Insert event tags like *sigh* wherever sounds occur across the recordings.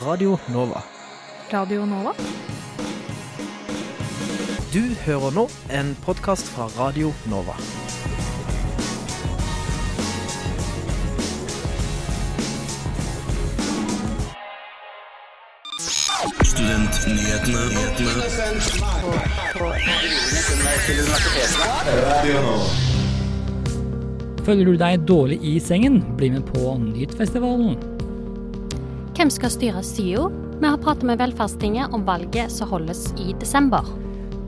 Radio Nova. Radio Nova? Du hører nå en podkast fra Radio Nova. Føler du deg dårlig i sengen? Bli med på Nytfestivalen. Hvem skal styre SIO? Vi har pratet med Velferdstinget om valget som holdes i desember.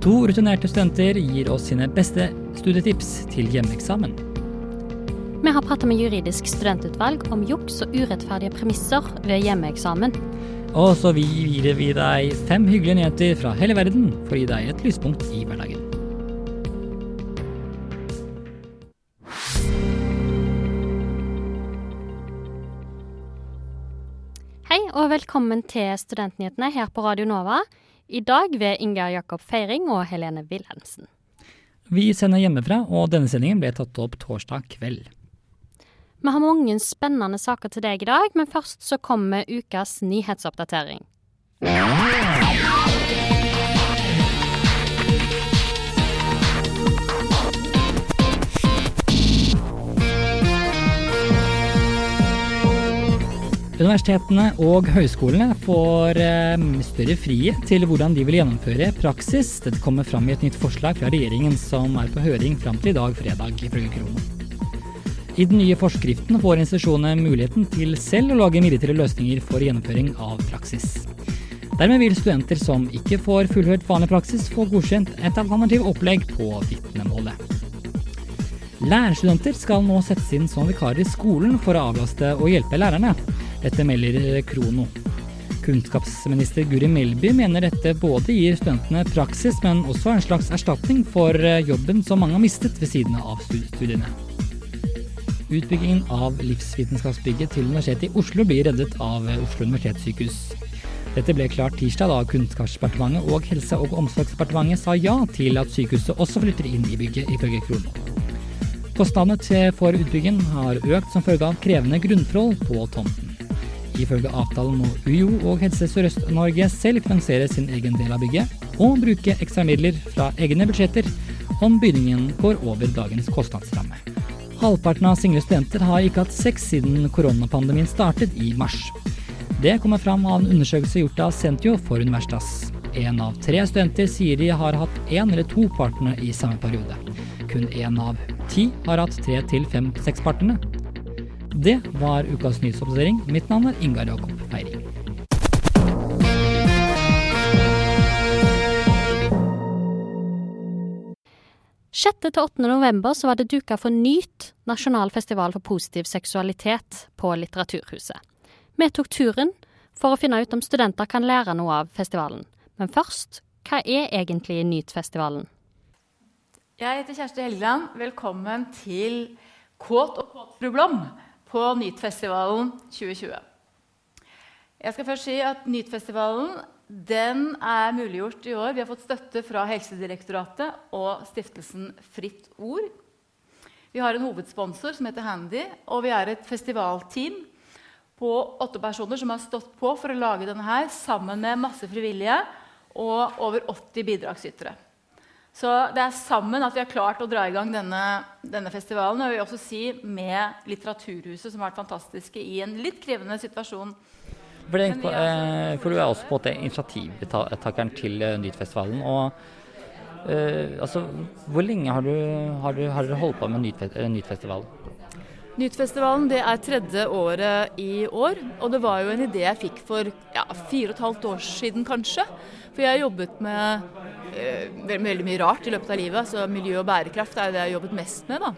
To rutinerte studenter gir oss sine beste studietips til hjemmeeksamen. Vi har pratet med Juridisk studentutvalg om juks og urettferdige premisser ved hjemmeeksamen. Og så gir vi deg fem hyggelige nyheter fra hele verden for å gi deg et lyspunkt i hverdagen. Og velkommen til Studentnyhetene her på Radio Nova. I dag ved Ingar Jakob Feiring og Helene Wilhelmsen. Vi sender hjemmefra, og denne sendingen ble tatt opp torsdag kveld. Vi har mange spennende saker til deg i dag, men først så kommer ukas nyhetsoppdatering. Universitetene og høyskolene får eh, større frihet til hvordan de vil gjennomføre praksis. Dette kommer fram i et nytt forslag fra regjeringen som er på høring fram til i dag fredag, ifølge. I den nye forskriften får institusjonene muligheten til selv å lage midlertidige løsninger for gjennomføring av praksis. Dermed vil studenter som ikke får fullført vanlig praksis, få godkjent et alternativt opplegg på vitnemålet. Lærerstudenter skal nå settes inn som vikarer i skolen for å avlaste og hjelpe lærerne. Dette melder Krono. Kunnskapsminister Guri Melby mener dette både gir studentene praksis, men også en slags erstatning for jobben som mange har mistet ved siden av studiene. Utbyggingen av livsvitenskapsbygget til Universitetet i Oslo blir reddet av Oslo universitetssykehus. Dette ble klart tirsdag da Kunnskapsdepartementet og Helse- og omsorgsdepartementet sa ja til at sykehuset også flytter inn i bygget, ifølge Krono. Kostnadene for utbyggingen har økt som følge av krevende grunnforhold på tomten. Ifølge avtalen må UiO og Helse Sørøst-Norge selv finansiere sin egen del av bygget, og bruke ekstramidler fra egne budsjetter om bygningen går over dagens kostnadsramme. Halvparten av single studenter har ikke hatt sex siden koronapandemien startet i mars. Det kommer fram av en undersøkelse gjort av Sentio for Universitas. En av tre studenter sier de har hatt én eller to partnere i samme periode. Kun én av ti har hatt tre til fem sexpartnere. Det var ukas nyhetsoppdatering. Mitt navn er Ingar Jakob Feiring. til 8. november så var det duka for NYT, nasjonal festival for positiv seksualitet, på Litteraturhuset. Vi tok turen for å finne ut om studenter kan lære noe av festivalen. Men først, hva er egentlig NYT-festivalen? Jeg heter Kjersti Helgeland. Velkommen til Kåt og kåt fru Blom på Nytfestivalen 2020. Jeg skal først si at Nytfestivalen den er muliggjort i år. Vi har fått støtte fra Helsedirektoratet og stiftelsen Fritt Ord. Vi har en hovedsponsor som heter Handy, og vi er et festivalteam på åtte personer som har stått på for å lage denne her, sammen med masse frivillige og over 80 bidragsytere. Så det er sammen at vi har klart å dra i gang denne, denne festivalen. Og jeg vil også si med Litteraturhuset, som har vært fantastiske i en litt krevende situasjon. For, det, på, eh, for du er også på en måte initiativtakeren til uh, Nytfestivalen. Og eh, altså, hvor lenge har du, har du, har du holdt på med Nytfest, Nytfestivalen? Nytfestivalen det er tredje året i år. Og det var jo en idé jeg fikk for ja, fire og et halvt år siden, kanskje. For jeg har jobbet med eh, veldig mye rart i løpet av livet. Så miljø og bærekraft er jo det jeg har jobbet mest med. da.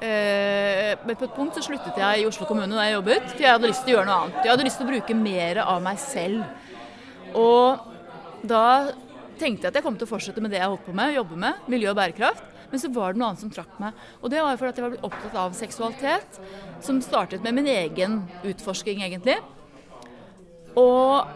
Eh, men på et punkt så sluttet jeg i Oslo kommune da jeg jobbet, for jeg hadde lyst til å gjøre noe annet. Jeg hadde lyst til å bruke mer av meg selv. Og da tenkte jeg at jeg kom til å fortsette med det jeg holdt på med, jobbe med, miljø og bærekraft. Men så var det noe annet som trakk meg. Og det var fordi jeg var blitt opptatt av seksualitet, som startet med min egen utforsking, egentlig. Og,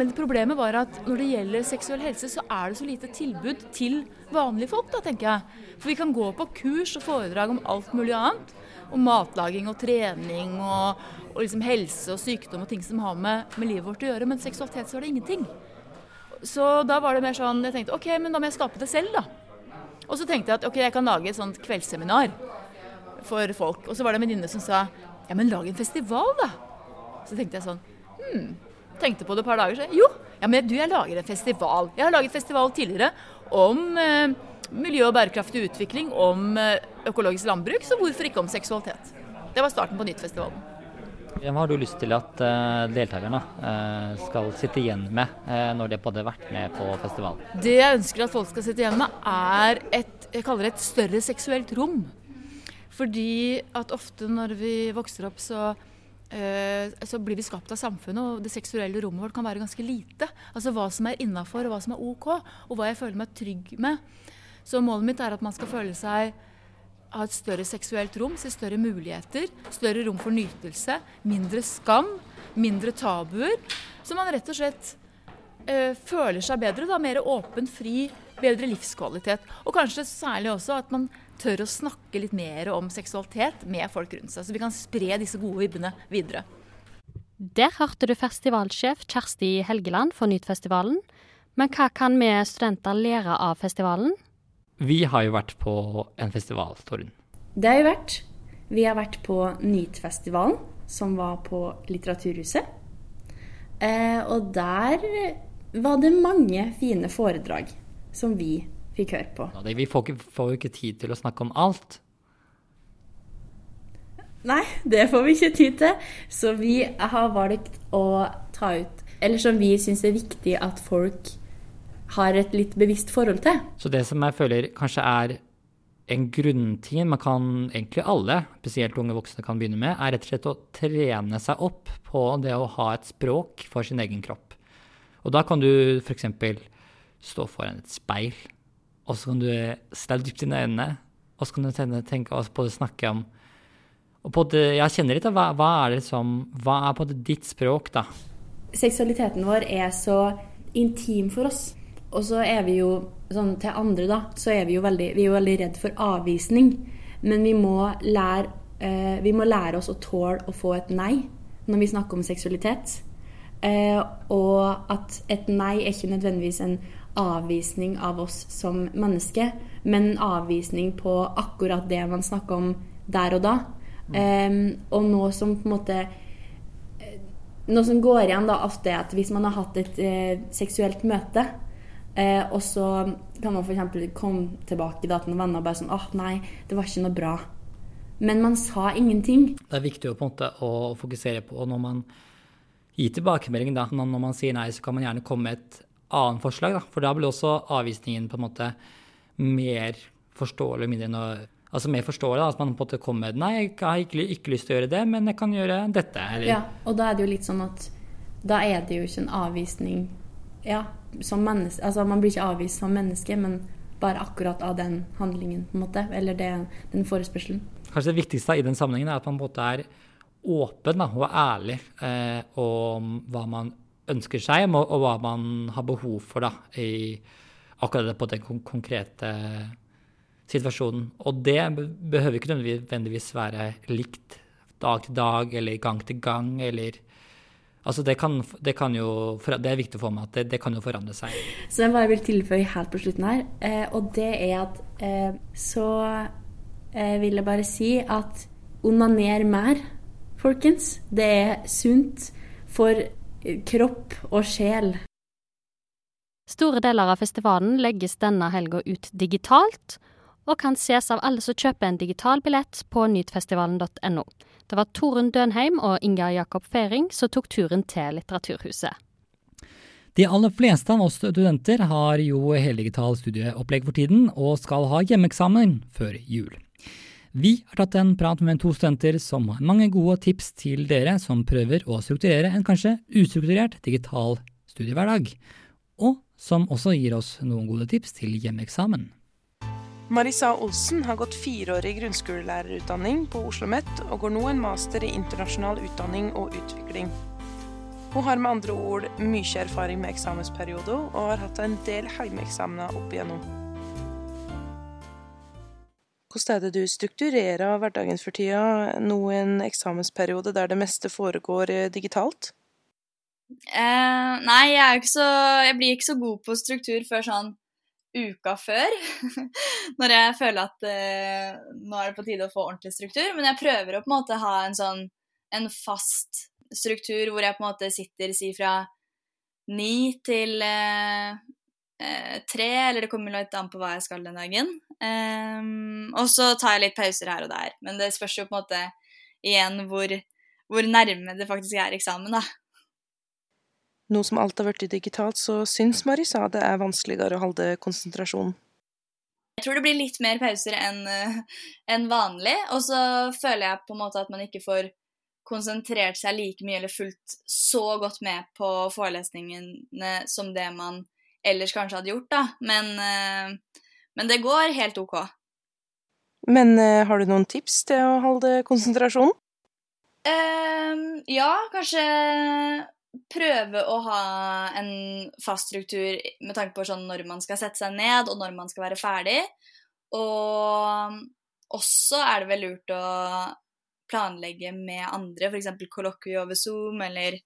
men problemet var at når det gjelder seksuell helse, så er det så lite tilbud til vanlige folk, da, tenker jeg. For vi kan gå på kurs og foredrag om alt mulig annet. om matlaging og trening og, og liksom helse og sykdom og ting som har med, med, livet vårt å gjøre. Men seksualitet så er det ingenting. Så da var det mer sånn Jeg tenkte OK, men da må jeg skape det selv, da. Og så tenkte jeg at OK, jeg kan lage et sånt kveldsseminar for folk. Og så var det en venninne som sa ja, men lag en festival, da. Så tenkte jeg sånn hm. Tenkte på det et par dager siden. Jo, ja, men du, jeg lager en festival. Jeg har laget festival tidligere om eh, miljø og bærekraftig utvikling, om eh, økologisk landbruk, så hvorfor ikke om seksualitet? Det var starten på Nyttfestivalen. Hva har du lyst til at uh, deltakerne uh, skal sitte igjen med uh, når de har vært med på festivalen? Det jeg ønsker at folk skal sitte igjen med, er et, jeg kaller det et større seksuelt rom. Fordi at ofte når vi vokser opp, så, så blir vi skapt av samfunnet, og det seksuelle rommet vårt kan være ganske lite. Altså hva som er innafor, og hva som er OK, og hva jeg føler meg trygg med. Så målet mitt er at man skal føle seg ha et større seksuelt rom, se større muligheter, større rom for nytelse, mindre skam, mindre tabuer. Så man rett og slett øh, føler seg bedre, da, mer åpen, fri, bedre livskvalitet. Og kanskje særlig også at man tør å snakke litt mer om seksualitet med folk rundt seg, så vi kan spre disse gode vibbene videre. Der hørte du festivalsjef Kjersti Helgeland for Nytfestivalen. Men hva kan vi studenter lære av festivalen? Vi har jo vært på en festival, Torunn. Det har vi vært. Vi har vært på Nytfestivalen, som var på Litteraturhuset. Eh, og der var det mange fine foredrag som vi fikk høre på. Ja, vi får jo ikke tid til å snakke om alt. Nei, det får vi ikke tid til. Så vi har valgt å ta ut Eller som vi syns er viktig at folk har et litt bevisst forhold til. Så det som jeg føler kanskje er en grunnting man kan egentlig alle, spesielt unge voksne, kan begynne med, er rett og slett å trene seg opp på det å ha et språk for sin egen kropp. Og da kan du f.eks. stå foran et speil, og så kan du se deg dypt inn i øynene, og så kan du tenke, på det snakke om og på det, Jeg kjenner litt av hva, hva, er det som, hva er på ditt språk, da? Seksualiteten vår er så intim for oss. Og så er vi jo sånn til andre, da, så er vi jo veldig, vi er jo veldig redd for avvisning. Men vi må, lære, eh, vi må lære oss å tåle å få et nei når vi snakker om seksualitet. Eh, og at et nei er ikke nødvendigvis en avvisning av oss som menneske, men en avvisning på akkurat det man snakker om der og da. Eh, og noe som på en måte eh, Noe som går igjen da ofte er at hvis man har hatt et eh, seksuelt møte, Eh, og så kan man f.eks. komme tilbake da, til noen venner og bare sånn åh, oh, nei, det var ikke noe bra. Men man sa ingenting. Det er viktig å, på en måte, å fokusere på når man gir tilbakemelding. Da. Når man sier nei, så kan man gjerne komme med et annet forslag. Da. For da blir også avvisningen på en måte mer forståelig. mindre noe, altså mer forståelig, At man på en måte kommer med nei, jeg har ikke, ikke, lyst til å gjøre det, men jeg kan gjøre dette. Eller. Ja, og da er det jo litt sånn at da er det jo ikke en avvisning ja, som menneske Altså man blir ikke avvist som menneske, men bare akkurat av den handlingen, på en måte. Eller det, den forespørselen. Kanskje det viktigste i den sammenhengen er at man på en måte er åpen da, og ærlig eh, om hva man ønsker seg, og, og, hva man har behov for da, i akkurat på den konkrete situasjonen. Og det behøver ikke nødvendigvis være likt dag til dag eller gang til gang eller Altså det, kan, det, kan jo, det, er viktig for meg at det, det, kan jo forandre seg. Så jeg bare vil tilføye helt på slutten her, eh, og det er at eh, så eh, vil jeg bare si at onaner mer, folkens. Det er sunt for kropp og sjel. Store deler av festivalen legges denne helga ut digitalt, og kan ses av alle som kjøper en digital billett på nytfestivalen.no. Det var Torunn Dønheim og Ingar Jakob Feiring som tok turen til Litteraturhuset. De aller fleste av oss studenter har jo heldigital studieopplegg for tiden, og skal ha hjemmeeksamen før jul. Vi har tatt en prat med to studenter som har mange gode tips til dere som prøver å strukturere en kanskje ustrukturert digital studiehverdag, og som også gir oss noen gode tips til hjemmeeksamen. Marisa Olsen har gått fireårig grunnskolelærerutdanning på Oslo OsloMet og går nå en master i internasjonal utdanning og utvikling. Hun har med andre ord mye erfaring med eksamensperioder, og har hatt en del heimeeksamener opp igjennom. hvordan er det du strukturerer hverdagen for tida, nå i en eksamensperiode der det meste foregår eh, digitalt? Eh, nei, jeg, så, jeg, blir ikke så god på struktur før sånn uka før. *laughs* Når jeg føler at eh, nå er det på tide å få ordentlig struktur. Men jeg prøver å på en måte ha en sånn en fast struktur hvor jeg på en måte sitter si fra ni til eh, eh, tre, eller det kommer litt an på hva jeg skal den dagen. Um, og så tar jeg litt pauser her og der. Men det spørs jo på en måte igjen hvor, hvor nærme det faktisk er eksamen, da. Nå som alt har blitt digitalt, så syns Marisa det er vanskeligere å holde konsentrasjon. Jeg tror det blir litt mer pauser enn en vanlig, og så føler jeg på en måte at man ikke får konsentrert seg like mye eller fulgt så godt med på forelesningene som det man ellers kanskje hadde gjort, da. Men, eh, men det går helt OK. Men eh, har du noen tips til å holde konsentrasjonen? Um, ja, kanskje prøve å ha en fast struktur med tanke på sånn når man skal sette seg ned, og når man skal være ferdig. Og også er det vel lurt å planlegge med andre, f.eks. kollokvie over Zoom, eller,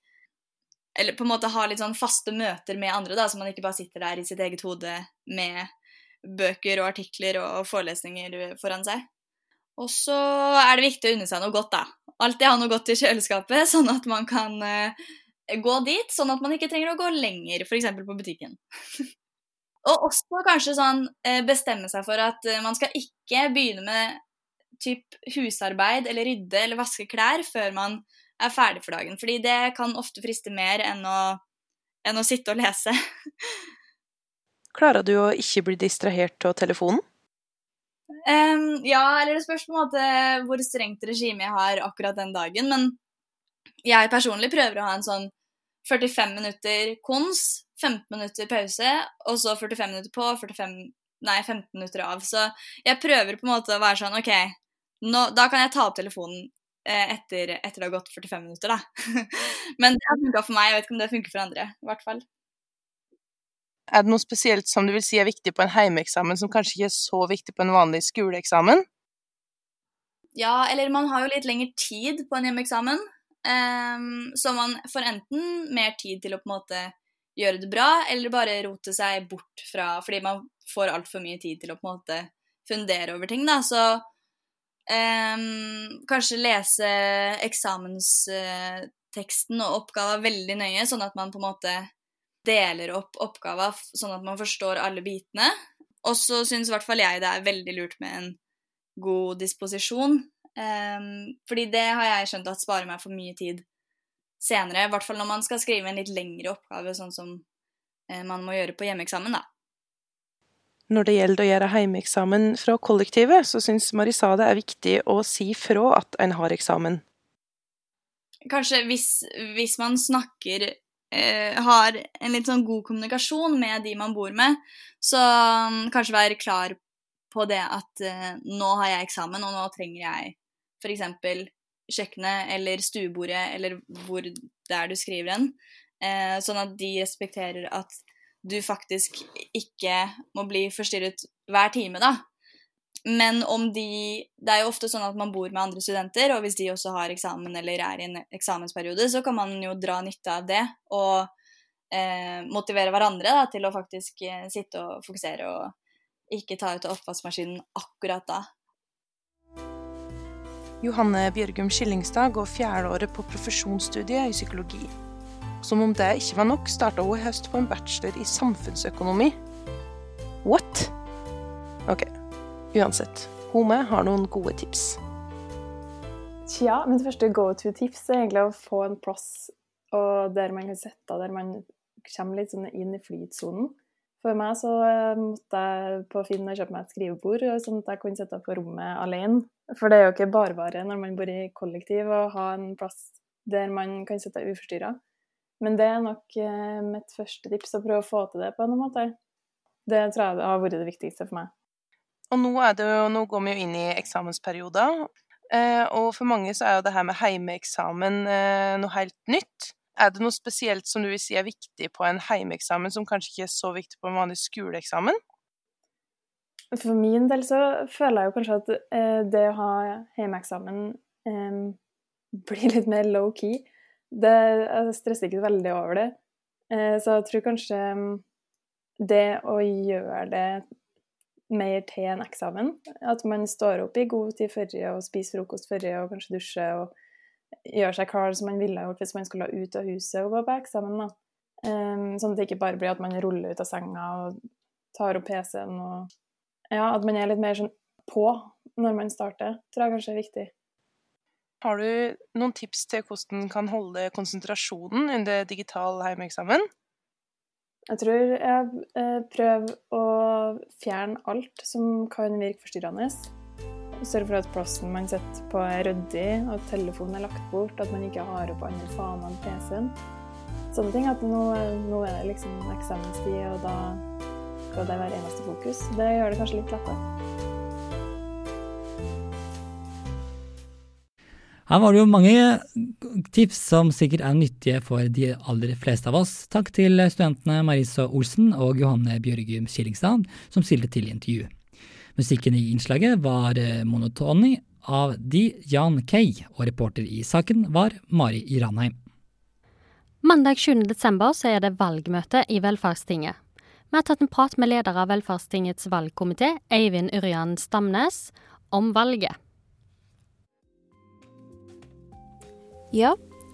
eller på en måte ha litt sånn faste møter med andre, da, så man ikke bare sitter der i sitt eget hode med bøker og artikler og forelesninger foran seg. Og så er det viktig å unne seg noe godt, da. Alltid ha noe godt i kjøleskapet, *laughs* sånn at man kan uh, gå dit, sånn at man ikke trenger å gå lenger, f.eks. på butikken. *laughs* og også kanskje sånn uh, bestemme seg for at uh, man skal ikke begynne med typ husarbeid eller rydde eller vaske klær før man er ferdig for dagen. Fordi det kan ofte friste mer enn å, enn å sitte og lese. *laughs* Klarer du å ikke bli distrahert av telefonen? Um, ja, eller det spørs på en måte hvor strengt regime jeg har akkurat den dagen. Men jeg personlig prøver å ha en sånn 45 minutter kons, 15 minutter pause, og så 45 minutter på, 45, nei, 15 minutter av. Så jeg prøver på en måte å være sånn OK, nå, da kan jeg ta opp telefonen eh, etter, etter, det har gått 45 minutter, da. *laughs* Men det har funka for meg, jeg vet ikke om det funker for andre. i hvert fall. Er det noe spesielt som du vil si er viktig på en heimeeksamen, som kanskje ikke er så viktig på en vanlig skoleeksamen? Ja, eller man har jo litt lengre tid på en hjemmeeksamen. Um, så man får enten mer tid til å på en måte gjøre det bra, eller bare rote seg bort fra Fordi man får altfor mye tid til å på en måte fundere over ting, da. Så Um, kanskje lese eksamensteksten og oppgava veldig nøye, sånn at man på en måte deler opp oppgava sånn at man forstår alle bitene. Og så syns i hvert fall jeg det er veldig lurt med en god disposisjon. Um, fordi det har jeg skjønt at sparer meg for mye tid senere. I hvert fall når man skal skrive en litt lengre oppgave, sånn som uh, man må gjøre på hjemmeeksamen, da. Når det gjelder å gjøre heimeeksamen fra kollektivet, så syns Marisa det er viktig å si fra at en har eksamen. Kanskje hvis, hvis man snakker eh, Har en litt sånn god kommunikasjon med de man bor med, så um, kanskje være klar på det at eh, nå har jeg eksamen, og nå trenger jeg f.eks. kjøkkenet eller stuebordet eller hvor det er du skriver hen. Eh, sånn at de respekterer at du faktisk ikke må bli forstyrret hver time, da. Men om de Det er jo ofte sånn at man bor med andre studenter, og hvis de også har eksamen eller er i en eksamensperiode, så kan man jo dra nytte av det og eh, motivere hverandre da, til å faktisk eh, sitte og fokusere og ikke ta ut oppvaskmaskinen akkurat da. Johanne Bjørgum Skillingstad går fjerdeåret på profesjonsstudiet i psykologi. Som om det ikke var nok, starta hun i høst på en bachelor i samfunnsøkonomi. What? OK. Uansett, hun med har noen gode tips. Tja, mitt første go to-tips er egentlig å få en plass der man kan sitte, der man kommer litt sånn inn i flytsonen. For meg så eh, måtte jeg på Finn og kjøpe meg et skrivebord, sånn at jeg kunne sitte på rommet alene. For det er jo ikke bare når man bor i kollektiv og har en plass der man kan sitte uforstyrra. Men det er nok eh, mitt første tips, å prøve å få til det på en måte. Det tror jeg har vært det viktigste for meg. Og nå, det, nå går vi jo inn i eksamensperioder, eh, og for mange så er jo det her med heimeeksamen eh, noe helt nytt. Er det noe spesielt som du vil si er viktig på en heimeeksamen, som kanskje ikke er så viktig på en vanlig skoleeksamen? For min del så føler jeg jo kanskje at eh, det å ha hjemmeeksamen eh, blir litt mer low-key. Jeg stresser ikke veldig over det. Eh, så jeg tror kanskje mm, det å gjøre det mer til en eksamen, at man står opp i god tid forrige og spiser frokost forrige og kanskje dusjer og gjør seg klar som man ville gjort hvis man skulle ut av huset og gå på eksamen. da. Um, sånn at det ikke bare blir at man ruller ut av senga og tar opp PC-en og Ja, at man er litt mer sånn på når man starter, tror jeg kanskje er viktig. Har du noen tips til hvordan kan holde konsentrasjonen under digital hjemmeeksamen? Jeg tror jeg eh, prøver å fjerne alt som kan virke forstyrrende. Sørge for at plassen man sitter på er ryddig, at telefonen er lagt bort, at man ikke har opp andre faner enn PC-en. Sånne ting. At nå, nå, er det liksom eksamenstid, og da skal det være eneste fokus. Det gjør det kanskje litt lettere. Her var det jo mange tips som sikkert er nyttige for de aller fleste av oss. Takk til studentene Marisa Olsen og Johanne Bjørgum Skillingstad som stilte til intervju. Musikken i innslaget var Monotony av de Jan Kay, og reporter i saken var Mari Ranheim. Mandag 7. desember er det valgmøte i Velferdstinget. Vi har tatt en prat med leder av Velferdstingets valgkomité, Eivind Yrjan Stamnes, om valget. Ja,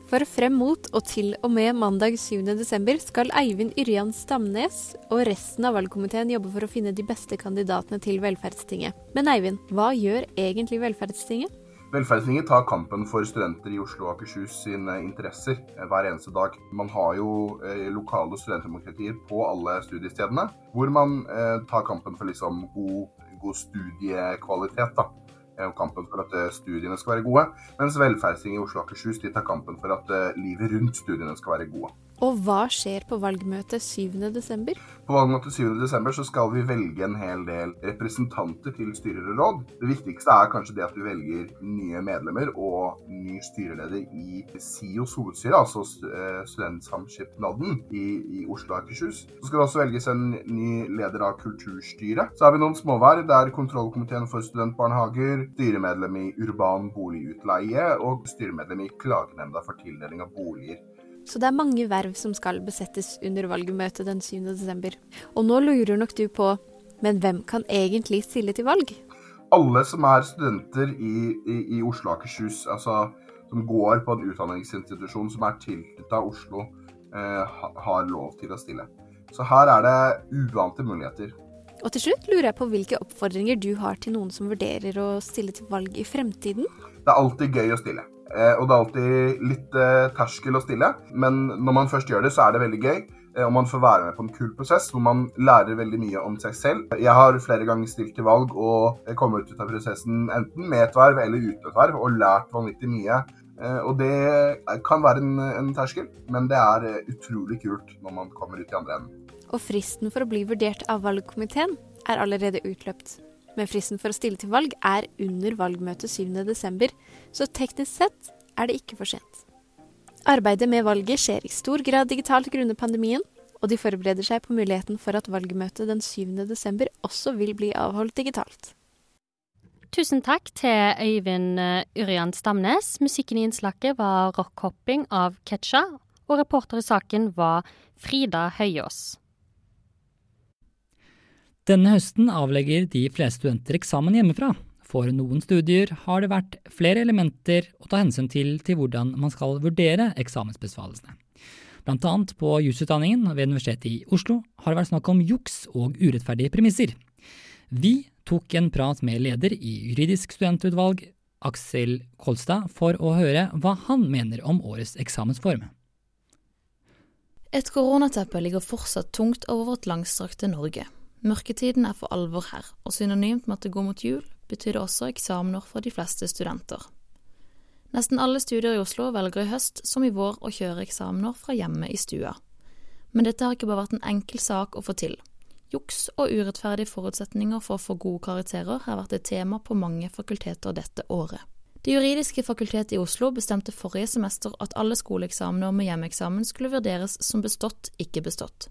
for frem mot og til og med mandag 7. desember skal Eivind Yrjan Stamnes og resten av valgkomiteen jobbe for å finne de beste kandidatene til Velferdstinget. Men Eivind, hva gjør egentlig Velferdstinget? Velferdstinget tar kampen for studenter i Oslo og Akershus sine interesser eh, hver eneste dag. Man har jo eh, lokale studentdemokratier på alle studiestedene, hvor man eh, tar kampen for liksom god, god studiekvalitet. da kampen for at studiene skal være gode, mens Velferdstinget i Oslo og Akershus tar kampen for at livet rundt studiene skal være gode. Og hva skjer på valgmøtet 7.12.? På valgmøtet 7.12. så skal vi velge en hel del representanter til styrer og råd. Det viktigste er kanskje det at vi velger nye medlemmer og ny styreleder i SIOs hovedstyre, altså eh, Studentsamskipnaden i, i Oslo og Akershus. Så skal det også velges en ny leder av kulturstyret. Så har vi noen småvær. Det er kontrollkomiteen for studentbarnehager, styremedlem i urban boligutleie og styremedlem i klagenemnda for tildeling av boliger. Så det er mange verv som skal besettes under valgmøtet den 7. desember. Og nå lurer nok du på, men hvem kan egentlig stille til valg? Alle som er studenter i, i, i Oslo og Akershus, altså som går på en utdanningsinstitusjon som er tilknyttet Oslo, eh, har lov til å stille. Så her er det uante muligheter. Og til slutt lurer jeg på hvilke oppfordringer du har til noen som vurderer å stille til valg i fremtiden? Det er alltid gøy å stille. Eh, og det er alltid litt eh, terskel å stille, men når man først gjør det, så er det veldig gøy. Eh, og man får være med på en kul prosess hvor man lærer veldig mye om seg selv. Jeg har flere ganger stilt til valg og kommet ut av prosessen enten med et verv eller uten et verv og lært vanvittig mye. Og det kan være en, en terskel, men det er utrolig kult når man kommer ut i andre enden. Og fristen for å bli vurdert av valgkomiteen er allerede utløpt men fristen for å stille til valg er under valgmøtet 7.12., så teknisk sett er det ikke for sent. Arbeidet med valget skjer i stor grad digitalt grunnet pandemien, og de forbereder seg på muligheten for at valgmøtet den 7.12. også vil bli avholdt digitalt. Tusen takk til Øyvind Urian Stamnes. Musikken i innslaget var rockhopping av Ketcha, og reporter i saken var Frida Høyås. Denne høsten avlegger de fleste studenter eksamen hjemmefra. For noen studier har det vært flere elementer å ta hensyn til til hvordan man skal vurdere eksamensbesvarelsene. Blant annet på jusutdanningen ved Universitetet i Oslo har det vært snakk om juks og urettferdige premisser. Vi tok en prat med leder i juridisk studentutvalg, Aksel Kolstad, for å høre hva han mener om årets eksamensform. Et koronateppe ligger fortsatt tungt over vårt langstrakte Norge. Mørketiden er for alvor her, og synonymt med at det går mot jul, betyr det også eksamener for de fleste studenter. Nesten alle studier i Oslo velger i høst, som i vår, å kjøre eksamener fra hjemme i stua. Men dette har ikke bare vært en enkel sak å få til. Juks og urettferdige forutsetninger for å få gode karakterer har vært et tema på mange fakulteter dette året. Det juridiske fakultetet i Oslo bestemte forrige semester at alle skoleeksamener med hjemmeeksamen skulle vurderes som bestått, ikke bestått.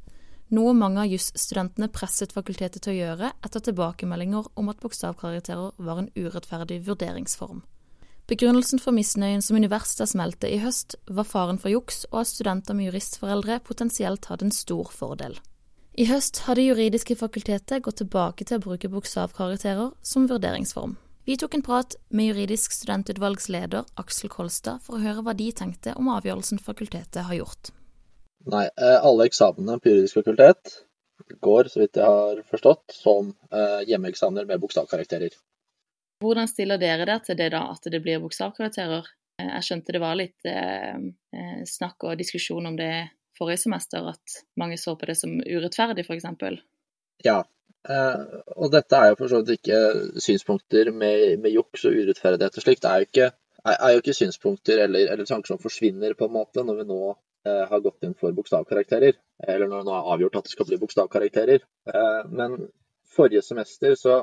Noe mange av jusstudentene presset fakultetet til å gjøre etter tilbakemeldinger om at bokstavkarakterer var en urettferdig vurderingsform. Begrunnelsen for misnøyen som universitetet smelte i høst, var faren for juks og at studenter med juristforeldre potensielt hadde en stor fordel. I høst har Det juridiske fakultetet gått tilbake til å bruke bokstavkarakterer som vurderingsform. Vi tok en prat med juridisk studentutvalgsleder Aksel Kolstad for å høre hva de tenkte om avgjørelsen fakultetet har gjort. Nei, eh, alle eksamene på juridisk fakultet går, så vidt jeg har forstått, som eh, hjemmeeksamener med bokstavkarakterer. Hvordan stiller dere dere til det da, at det blir bokstavkarakterer? Eh, jeg skjønte det var litt eh, snakk og diskusjon om det forrige semester, at mange så på det som urettferdig, f.eks. Ja, eh, og dette er jo for så vidt ikke synspunkter med, med juks og urettferdighet og slikt. Det er jo ikke, er, er jo ikke synspunkter eller, eller tanker som forsvinner, på en måte, når vi nå har gått inn for bokstavkarakterer. Eller når nå er avgjort at det skal bli bokstavkarakterer. Eh, men forrige semester så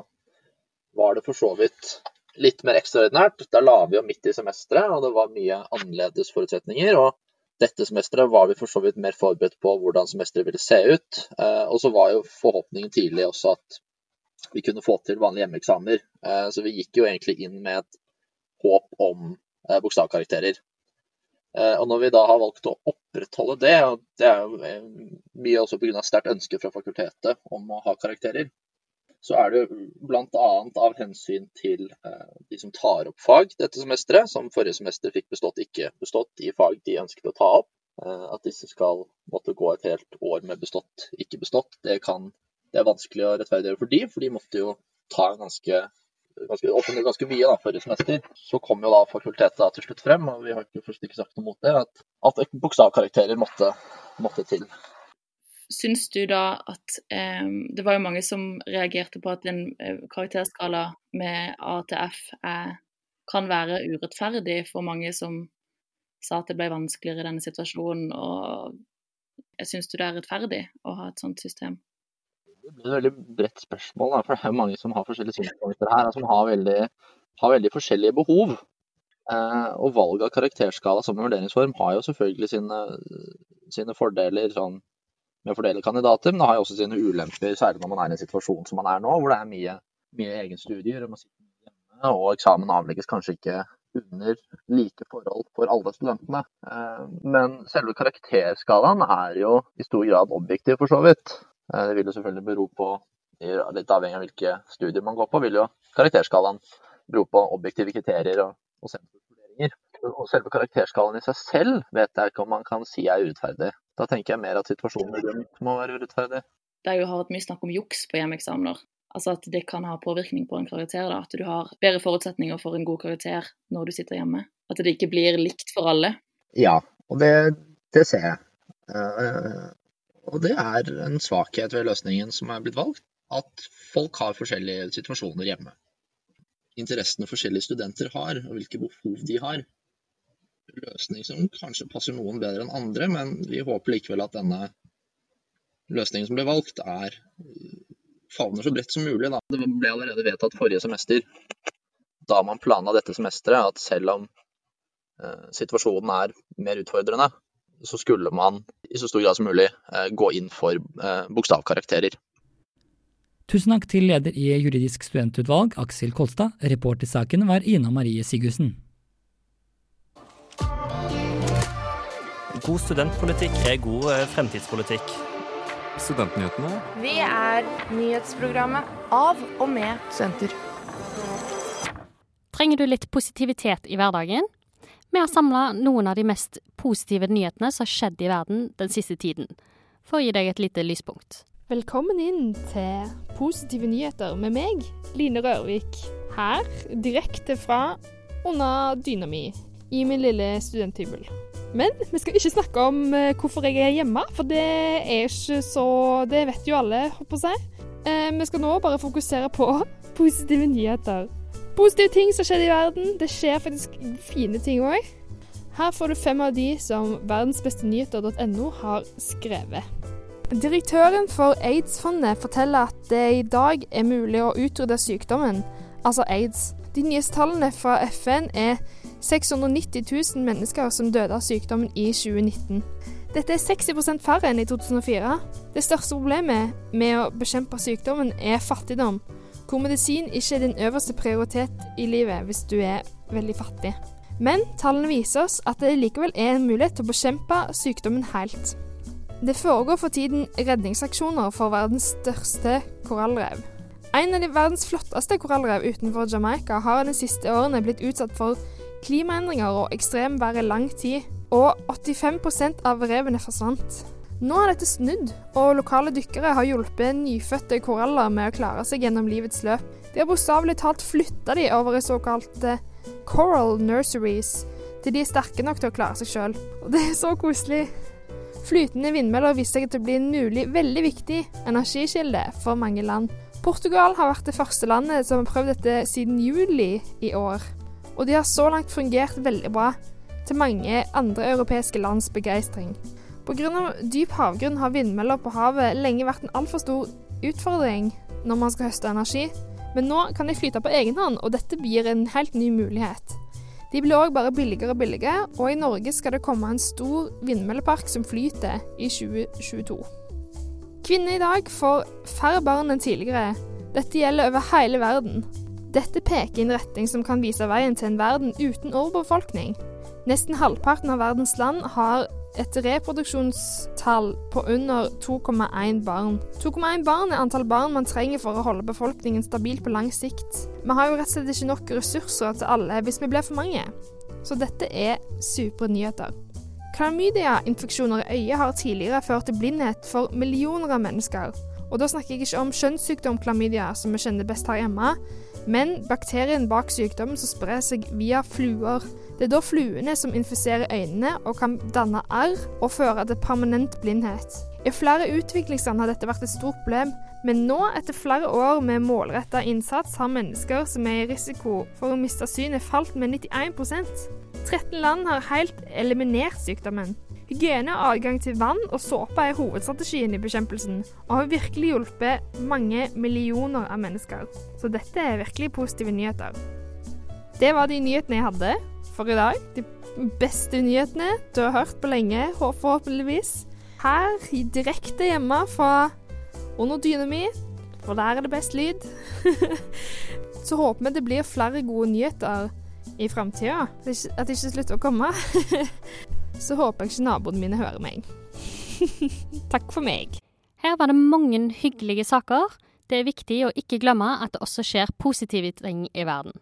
var det for så vidt litt mer ekstraordinært. Da la vi jo midt i semesteret, og det var mye annerledes forutsetninger. Og dette semesteret var vi for så vidt mer forberedt på hvordan semesteret ville se ut. Eh, og så var jo forhåpningen tidlig også at vi kunne få til vanlige hjemmeeksamener. Så vi gikk jo egentlig inn med et håp om bokstavkarakterer. Eh, og når vi da har valgt å opprettholde det, og det er jo eh, mye også pga. sterkt ønske fra fakultetet om å ha karakterer, så er det bl.a. av hensyn til eh, de som tar opp fag dette semesteret, som forrige semester fikk bestått, ikke bestått i fag de ønsket å ta opp. At disse skal måtte gå et helt år med bestått, ikke bestått. Det, kan, det er vanskelig å rettferdiggjøre for de, for de måtte jo ta en ganske ganske, offentlig ganske mye da, forrige semester. Så kom jo da fakultetet til slutt frem, og vi har ikke, først ikke sagt noe mot det, at, at bokstavkarakterer måtte, måtte til. Syns du da at eh, Det var jo mange som reagerte på at en eh, karakterskala med A til F er, kan være urettferdig for mange som sa at det ble vanskeligere i denne situasjonen. og Syns du det er rettferdig å ha et sånt system? Det blir et veldig bredt spørsmål, da, for det er jo mange som har forskjellige synspunkter her, som har veldig, har veldig forskjellige behov. Eh, og valg av karakterskala som en vurderingsform har jo selvfølgelig sine, sine fordeler sånn, med å fordele kandidater, men det har jo også sine ulemper, særlig når man er i en situasjon som man er nå, hvor det er mye, mye egenstudier, og hjemme, og eksamen avlegges kanskje ikke under like forhold for alle studentene. Eh, men selve karakterskalaen er jo i stor grad objektiv, for så vidt. Eh, det vil jo selvfølgelig bero på, litt avhengig av hvilke studier man går på, vil jo karakterskalaen bero på objektive kriterier og, og sensorvurderinger. Og selve karakterskalaen i seg selv vet jeg ikke om man kan si er urettferdig. Da tenker jeg mer at situasjonen rundt må være urettferdig. Det er jo hatt mye snakk om juks på hjemmeeksamener. Altså at det kan ha påvirkning på en karakter. Da. At du har bedre forutsetninger for en god karakter når du sitter hjemme. At det ikke blir likt for alle. Ja, og det, det ser jeg. Og det er en svakhet ved løsningen som er blitt valgt, at folk har forskjellige situasjoner hjemme. Interessene forskjellige studenter har, og hvilke behov de har. Løsning som kanskje passer noen bedre enn andre, men vi håper likevel at denne løsningen som ble valgt, er favner så bredt som mulig. Da. Det ble allerede vedtatt forrige semester, da man planla dette semesteret, at selv om eh, situasjonen er mer utfordrende, så skulle man i så stor grad som mulig eh, gå inn for eh, bokstavkarakterer. Tusen takk til leder i Juridisk studentutvalg, Aksel Kolstad. Reporter i saken var Ina Marie Sigurdsen. God studentpolitikk er god eh, fremtidspolitikk. Studentnyhetene. Vi er nyhetsprogrammet av og med studenter. Trenger du litt positivitet i hverdagen? Vi har samla noen av de mest positive nyhetene som har skjedd i verden den siste tiden, for å gi deg et lite lyspunkt. Velkommen inn til Positive nyheter med meg, Line Rørvik. Her, direkte fra under dyna mi i min lille studenthybel. Men vi skal ikke snakke om uh, hvorfor jeg er hjemme, for det er ikke så Det vet jo alle, håper jeg. Uh, vi skal nå bare fokusere på positive nyheter. Positive ting som skjer i verden. Det skjer faktisk fine ting òg. Her får du fem av de som verdensbestenyheter.no har skrevet. Direktøren for aids-fondet forteller at det i dag er mulig å utrydde sykdommen, altså aids. De nyeste tallene fra FN er 690 000 mennesker som døde av sykdommen i 2019. Dette er 60% færre enn i 2004. Det største problemet med å bekjempe sykdommen er fattigdom, hvor medisin ikke er din øverste prioritet i livet hvis du er veldig fattig. Men tallene viser oss at det likevel er en mulighet til å bekjempe sykdommen helt. Det foregår for tiden redningsaksjoner for verdens største korallrev. En av de verdens flotteste korallrev utenfor Jamaica har de siste årene blitt utsatt for klimaendringer og ekstremvær i lang tid, og 85% av revene forsvant. Nå har dette snudd, og lokale dykkere har hjulpet nyfødte koraller med å klare seg gjennom livets løp. De har bokstavelig talt flytta de over i såkalte coral nurseries, til de er sterke nok til å klare seg sjøl. Og det er så koselig. Flytende vindmøller viser seg til å bli en mulig veldig viktig energikilde for mange land. Portugal har vært det første landet som har prøvd dette siden juli i år. Og de har så langt fungert veldig bra, til mange andre europeiske lands begeistring. Pga. dyp havgrunn har vindmøller på havet lenge vært en altfor stor utfordring når man skal høste energi, men nå kan de flyte på egen hånd, og dette blir en helt ny mulighet. De blir òg bare billigere og billigere, og i Norge skal det komme en stor vindmøllepark som flyter i 2022. Kvinner i dag får færre barn enn tidligere. Dette gjelder over hele verden. Dette peker i en retning som kan vise veien til en verden uten overbefolkning. Nesten halvparten av verdens land har et reproduksjonstall på under 2,1 barn. 2,1 barn er antall barn man trenger for å holde befolkningen stabil på lang sikt. Vi har jo rett og slett ikke nok ressurser til alle hvis vi blir for mange. Så dette er supre nyheter. Klamydia-infeksjoner i øyet har tidligere ført til blindhet for millioner av mennesker. Og da snakker jeg ikke om kjønnssykdom klamydia, som vi kjenner best her hjemme, men bakterien bak sykdommen som sprer seg via fluer. Det er da fluene som infiserer øynene og kan danne arr og føre til permanent blindhet. I flere utviklingsland har dette vært et stort problem, men nå, etter flere år med målretta innsats, har mennesker som er i risiko for å miste synet, falt med 91% 13 land har helt eliminert sykdommen. Hygiene og adgang til vann og såpe er hovedstrategien i bekjempelsen, og har virkelig hjulpet mange millioner av mennesker. Så dette er virkelig positive nyheter. Det var de nyhetene jeg hadde for i dag. De beste nyhetene du har hørt på lenge, forhåpentligvis. Her direkte hjemme fra under dyna mi, for der er det best lyd. *laughs* Så håper vi det blir flere gode nyheter i framtida. At det ikke slutter å komme. *laughs* Så håper jeg ikke naboene mine hører meg. *laughs* Takk for meg. Her var det mange hyggelige saker. Det er viktig å ikke glemme at det også skjer positive ting i verden.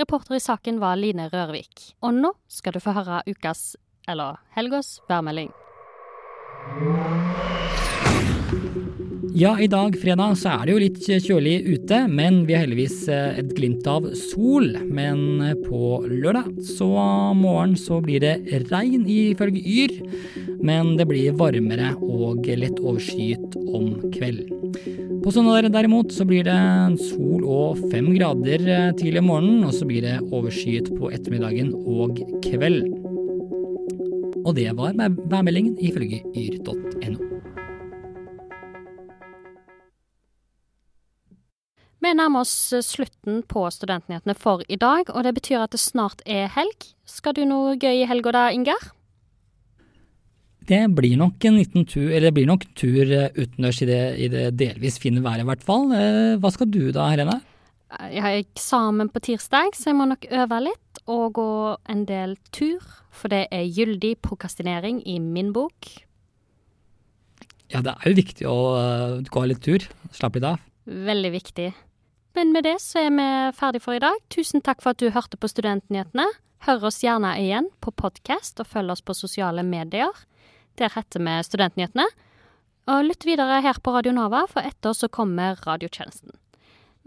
Reporter i saken var Line Rørvik. Og nå skal du få høre ukas, eller helgas, værmelding. Ja, i dag fredag så er det jo litt kjølig ute, men vi har heldigvis eh, et glimt av sol. Men eh, på lørdag så morgen så blir det regn ifølge Yr, men det blir varmere og lett overskyet om kvelden. På søndag derimot så blir det sol og fem grader eh, tidlig om morgenen, og så blir det overskyet på ettermiddagen og kvelden. Og det var værmeldingen ifølge yr.no. Vi nærmer oss eh, slutten på Studentnyhetene for i dag, og det betyr at det snart er helg. Skal du noe gøy i helga da, Ingar? Det blir nok en liten tur, eller det blir nok tur eh, utendørs i det, i det delvis fine været, i hvert fall. Eh, hva skal du da, Helene? Jeg har eksamen på tirsdag, så jeg må nok øve litt og gå en del tur. For det er gyldig prokastinering i min bok. Ja, det er jo viktig å gå litt tur. Slappe litt av. Veldig viktig. Men med det så er vi ferdig for i dag. Tusen takk for at du hørte på Studentnyhetene. Hør oss gjerne igjen på podkast, og følg oss på sosiale medier. Der heter vi Studentnyhetene. Og lytt videre her på Radio Nova, for etter så kommer radiotjenesten.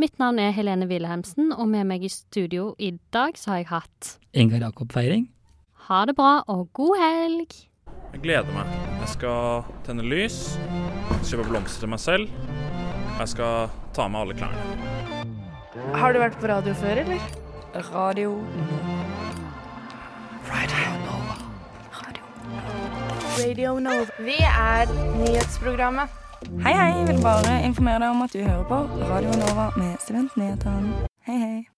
Mitt navn er Helene Wilhelmsen, og med meg i studio i dag så har jeg hatt Ingar Jakob Feiring. Ha det bra, og god helg! Jeg gleder meg. Jeg skal tenne lys, kjøpe blomster til meg selv. Jeg skal ta med alle klærne. Har du vært på radio før, eller? Radio Radio Nova. Radio Nova. Vi er nyhetsprogrammet. Hei, hei. Jeg vil bare informere deg om at du hører på Radio Nova med Studentnyhetene. Hei, hei.